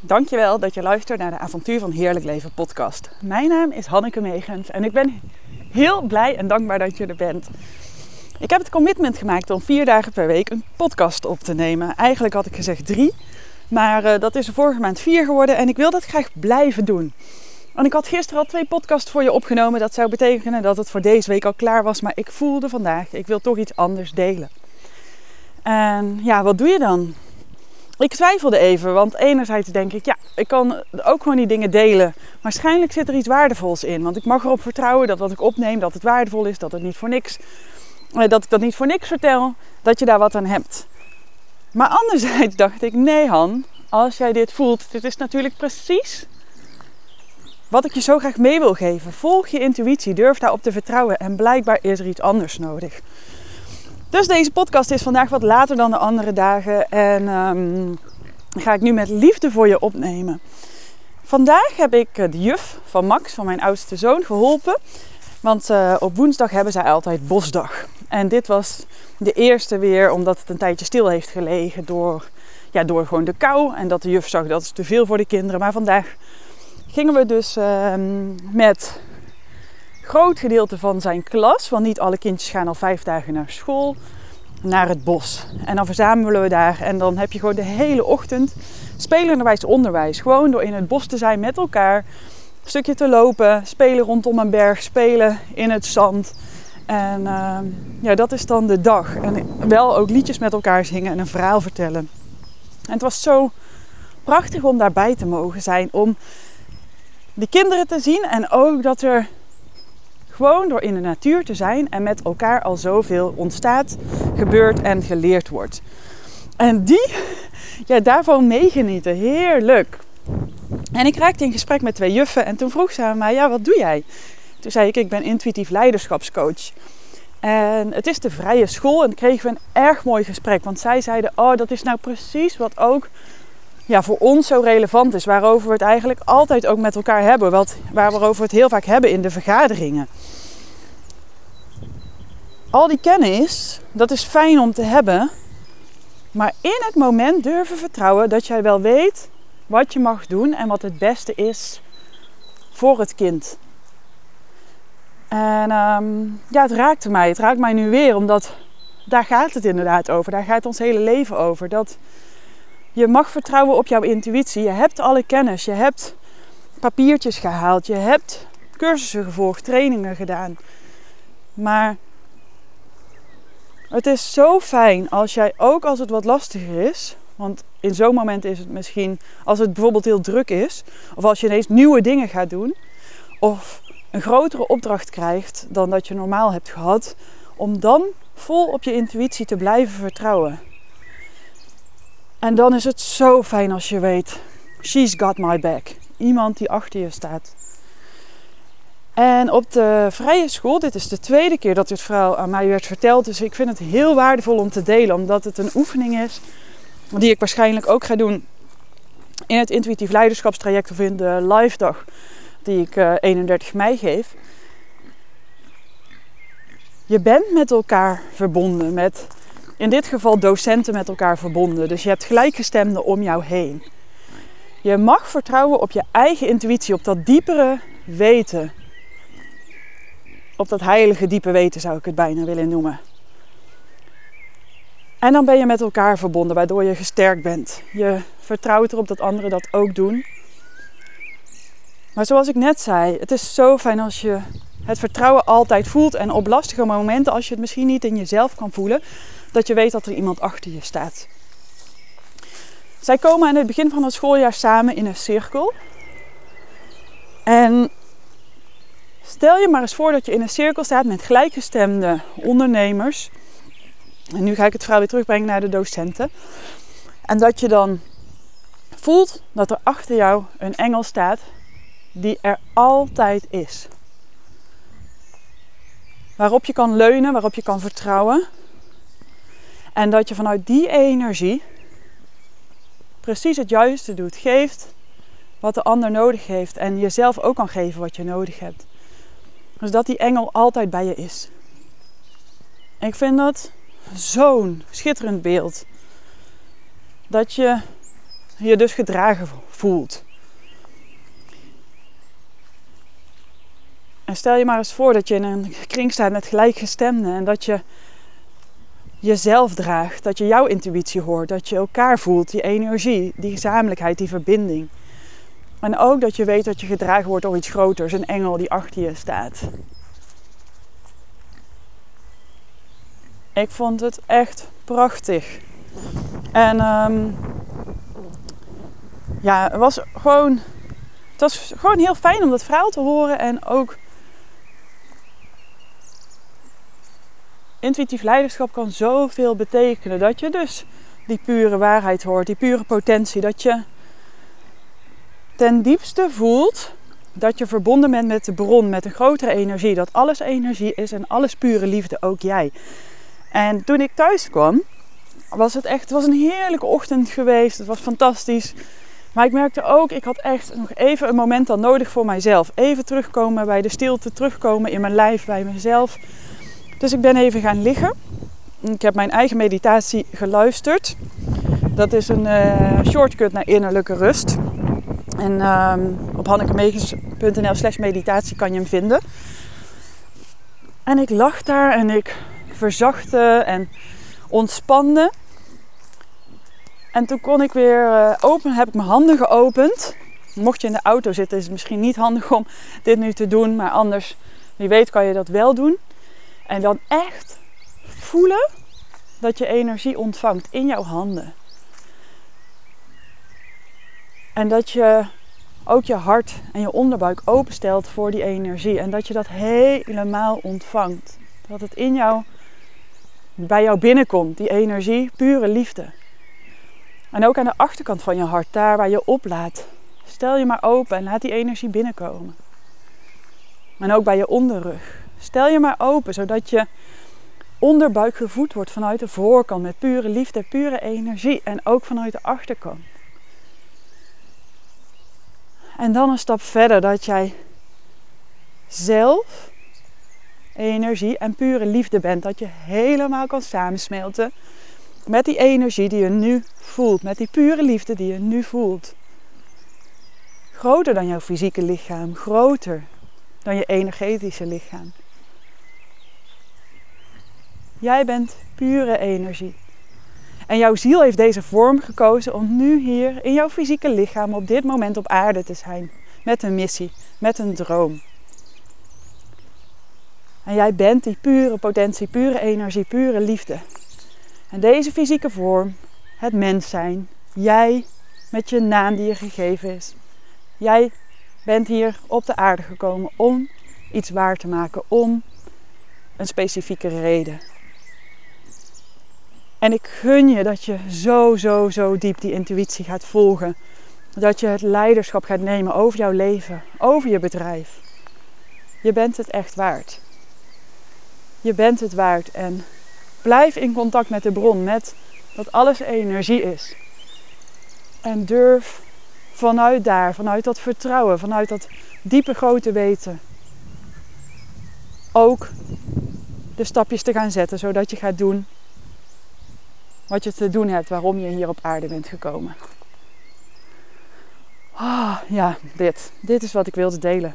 Dankjewel dat je luistert naar de Avontuur van Heerlijk Leven podcast. Mijn naam is Hanneke Megens en ik ben heel blij en dankbaar dat je er bent. Ik heb het commitment gemaakt om vier dagen per week een podcast op te nemen. Eigenlijk had ik gezegd drie, maar uh, dat is er vorige maand vier geworden en ik wil dat graag blijven doen. En ik had gisteren al twee podcasts voor je opgenomen. Dat zou betekenen dat het voor deze week al klaar was. Maar ik voelde vandaag, ik wil toch iets anders delen. En ja, wat doe je dan? Ik twijfelde even, want enerzijds denk ik, ja, ik kan ook gewoon die dingen delen. Waarschijnlijk zit er iets waardevols in, want ik mag erop vertrouwen dat wat ik opneem, dat het waardevol is, dat het niet voor niks, eh, dat ik dat niet voor niks vertel, dat je daar wat aan hebt. Maar anderzijds dacht ik, nee Han, als jij dit voelt, dit is natuurlijk precies wat ik je zo graag mee wil geven. Volg je intuïtie, durf daarop te vertrouwen en blijkbaar is er iets anders nodig. Dus deze podcast is vandaag wat later dan de andere dagen en um, ga ik nu met liefde voor je opnemen. Vandaag heb ik de juf van Max, van mijn oudste zoon, geholpen. Want uh, op woensdag hebben zij altijd bosdag. En dit was de eerste weer, omdat het een tijdje stil heeft gelegen door, ja, door gewoon de kou. En dat de juf zag dat is te veel voor de kinderen. Maar vandaag gingen we dus uh, met groot gedeelte van zijn klas, want niet alle kindjes gaan al vijf dagen naar school, naar het bos. En dan verzamelen we daar en dan heb je gewoon de hele ochtend spelenderwijs onderwijs. Gewoon door in het bos te zijn met elkaar, een stukje te lopen, spelen rondom een berg, spelen in het zand. En uh, ja, dat is dan de dag. En wel ook liedjes met elkaar zingen en een verhaal vertellen. En het was zo prachtig om daarbij te mogen zijn, om de kinderen te zien en ook dat er gewoon door in de natuur te zijn en met elkaar al zoveel ontstaat, gebeurt en geleerd wordt. En die, ja, daarvan meegenieten. Heerlijk. En ik raakte in gesprek met twee juffen en toen vroeg ze aan mij, ja, wat doe jij? Toen zei ik, ik ben intuïtief leiderschapscoach. En het is de vrije school en kregen we een erg mooi gesprek. Want zij zeiden, oh, dat is nou precies wat ook ja, voor ons zo relevant is. Waarover we het eigenlijk altijd ook met elkaar hebben. Wat, waarover we het heel vaak hebben in de vergaderingen. Al die kennis, dat is fijn om te hebben. Maar in het moment durven vertrouwen dat jij wel weet wat je mag doen en wat het beste is voor het kind. En um, ja, het raakte mij. Het raakt mij nu weer, omdat daar gaat het inderdaad over. Daar gaat ons hele leven over. Dat je mag vertrouwen op jouw intuïtie. Je hebt alle kennis. Je hebt papiertjes gehaald. Je hebt cursussen gevolgd, trainingen gedaan. Maar het is zo fijn als jij ook als het wat lastiger is. Want in zo'n moment is het misschien als het bijvoorbeeld heel druk is. Of als je ineens nieuwe dingen gaat doen. Of een grotere opdracht krijgt dan dat je normaal hebt gehad. Om dan vol op je intuïtie te blijven vertrouwen. En dan is het zo fijn als je weet, she's got my back. Iemand die achter je staat. En op de vrije school, dit is de tweede keer dat dit verhaal aan mij werd verteld. Dus ik vind het heel waardevol om te delen, omdat het een oefening is die ik waarschijnlijk ook ga doen in het intuïtief leiderschapstraject of in de live dag die ik 31 eh, mei geef. Je bent met elkaar verbonden, met in dit geval docenten met elkaar verbonden. Dus je hebt gelijkgestemden om jou heen. Je mag vertrouwen op je eigen intuïtie, op dat diepere weten. Op dat heilige diepe weten zou ik het bijna willen noemen. En dan ben je met elkaar verbonden, waardoor je gesterkt bent. Je vertrouwt erop dat anderen dat ook doen. Maar zoals ik net zei, het is zo fijn als je het vertrouwen altijd voelt. En op lastige momenten, als je het misschien niet in jezelf kan voelen, dat je weet dat er iemand achter je staat. Zij komen aan het begin van het schooljaar samen in een cirkel. En stel je maar eens voor dat je in een cirkel staat met gelijkgestemde ondernemers. En nu ga ik het verhaal weer terugbrengen naar de docenten. En dat je dan voelt dat er achter jou een engel staat die er altijd is. Waarop je kan leunen, waarop je kan vertrouwen. En dat je vanuit die energie precies het juiste doet. Geeft wat de ander nodig heeft. En jezelf ook kan geven wat je nodig hebt. Dus dat die engel altijd bij je is. ik vind dat zo'n schitterend beeld. Dat je je dus gedragen voelt. En stel je maar eens voor dat je in een kring staat met gelijkgestemden en dat je jezelf draagt, dat je jouw intuïtie hoort, dat je elkaar voelt, die energie, die gezamenlijkheid, die verbinding. En ook dat je weet dat je gedragen wordt door iets groters, een engel die achter je staat. Ik vond het echt prachtig. En um, ja, het was gewoon, het was gewoon heel fijn om dat verhaal te horen en ook intuïtief leiderschap kan zoveel betekenen. Dat je dus die pure waarheid hoort, die pure potentie. Dat je ten diepste voelt dat je verbonden bent met de bron, met een grotere energie. Dat alles energie is en alles pure liefde, ook jij. En toen ik thuis kwam, was het echt, was een heerlijke ochtend geweest. Het was fantastisch. Maar ik merkte ook, ik had echt nog even een moment dan nodig voor mijzelf. Even terugkomen bij de stilte, terugkomen in mijn lijf, bij mezelf. Dus ik ben even gaan liggen. Ik heb mijn eigen meditatie geluisterd. Dat is een uh, shortcut naar innerlijke rust. En um, op hannekemegens.nl slash meditatie kan je hem vinden. En ik lag daar en ik verzachtte en ontspande. En toen kon ik weer uh, open, heb ik mijn handen geopend. Mocht je in de auto zitten, is het misschien niet handig om dit nu te doen. Maar anders, wie weet, kan je dat wel doen. En dan echt voelen dat je energie ontvangt in jouw handen. En dat je ook je hart en je onderbuik openstelt voor die energie. En dat je dat helemaal ontvangt. Dat het in jou, bij jou binnenkomt, die energie, pure liefde. En ook aan de achterkant van je hart, daar waar je oplaat. Stel je maar open en laat die energie binnenkomen. En ook bij je onderrug. Stel je maar open, zodat je onderbuik gevoed wordt vanuit de voorkant met pure liefde, pure energie en ook vanuit de achterkant. En dan een stap verder dat jij zelf energie en pure liefde bent. Dat je helemaal kan samensmelten met die energie die je nu voelt. Met die pure liefde die je nu voelt. Groter dan jouw fysieke lichaam. Groter dan je energetische lichaam. Jij bent pure energie. En jouw ziel heeft deze vorm gekozen om nu hier in jouw fysieke lichaam op dit moment op aarde te zijn. Met een missie, met een droom. En jij bent die pure potentie, pure energie, pure liefde. En deze fysieke vorm, het mens zijn, jij met je naam die je gegeven is. Jij bent hier op de aarde gekomen om iets waar te maken, om een specifieke reden. En ik gun je dat je zo, zo, zo diep die intuïtie gaat volgen. Dat je het leiderschap gaat nemen over jouw leven, over je bedrijf. Je bent het echt waard. Je bent het waard en blijf in contact met de bron, met dat alles energie is. En durf vanuit daar, vanuit dat vertrouwen, vanuit dat diepe grote weten, ook de stapjes te gaan zetten, zodat je gaat doen wat je te doen hebt, waarom je hier op aarde bent gekomen. Ah, ja, dit. Dit is wat ik wilde delen.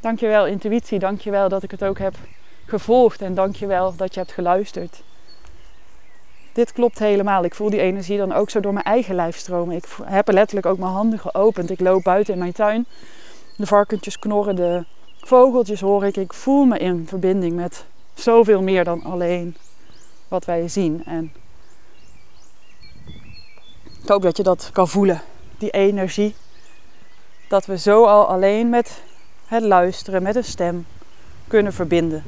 Dankjewel intuïtie, dankjewel dat ik het ook heb gevolgd en dankjewel dat je hebt geluisterd. Dit klopt helemaal. Ik voel die energie dan ook zo door mijn eigen lijf stromen. Ik heb letterlijk ook mijn handen geopend. Ik loop buiten in mijn tuin. De varkentjes knorren, de vogeltjes hoor ik. Ik voel me in verbinding met zoveel meer dan alleen wat wij zien. En ik hoop dat je dat kan voelen, die energie. Dat we zo al alleen met het luisteren, met een stem kunnen verbinden.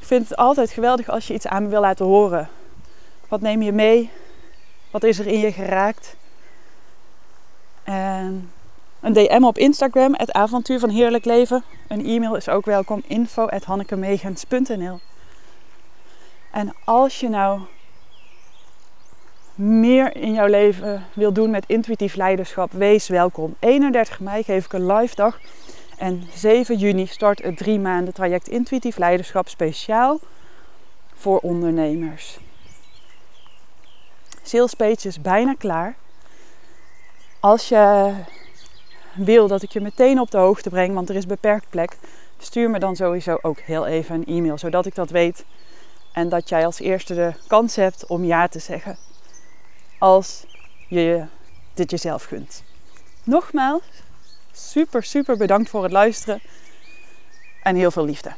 Ik vind het altijd geweldig als je iets aan me wil laten horen. Wat neem je mee? Wat is er in je geraakt? En een DM op Instagram, het avontuur van heerlijk leven. Een e-mail is ook welkom, info En als je nou meer in jouw leven wil doen met intuïtief leiderschap, wees welkom. 31 mei geef ik een live dag. En 7 juni start het drie maanden traject intuïtief leiderschap speciaal voor ondernemers. sales page is bijna klaar. Als je wil dat ik je meteen op de hoogte breng, want er is beperkt plek, stuur me dan sowieso ook heel even een e-mail, zodat ik dat weet. En dat jij als eerste de kans hebt om ja te zeggen. Als je dit jezelf gunt. Nogmaals, super, super bedankt voor het luisteren. En heel veel liefde.